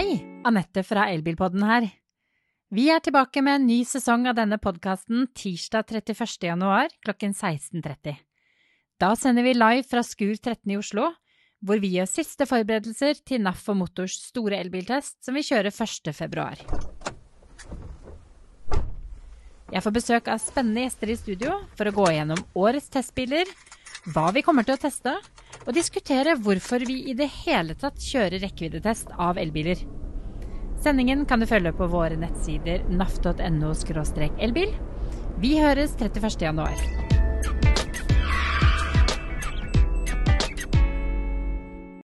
Anette fra Elbilpodden her. Vi er tilbake med en ny sesong av denne podkasten tirsdag 31. januar klokken 16.30. Da sender vi live fra Skur 13 i Oslo, hvor vi gjør siste forberedelser til NAF og Motors store elbiltest, som vi kjører 1. februar. Jeg får besøk av spennende gjester i studio for å gå gjennom årets testbiler, hva vi kommer til å teste, og diskutere hvorfor vi i det hele tatt kjører rekkeviddetest av elbiler. Sendingen kan du følge på våre nettsider naf.no elbil. Vi høres 31. januar.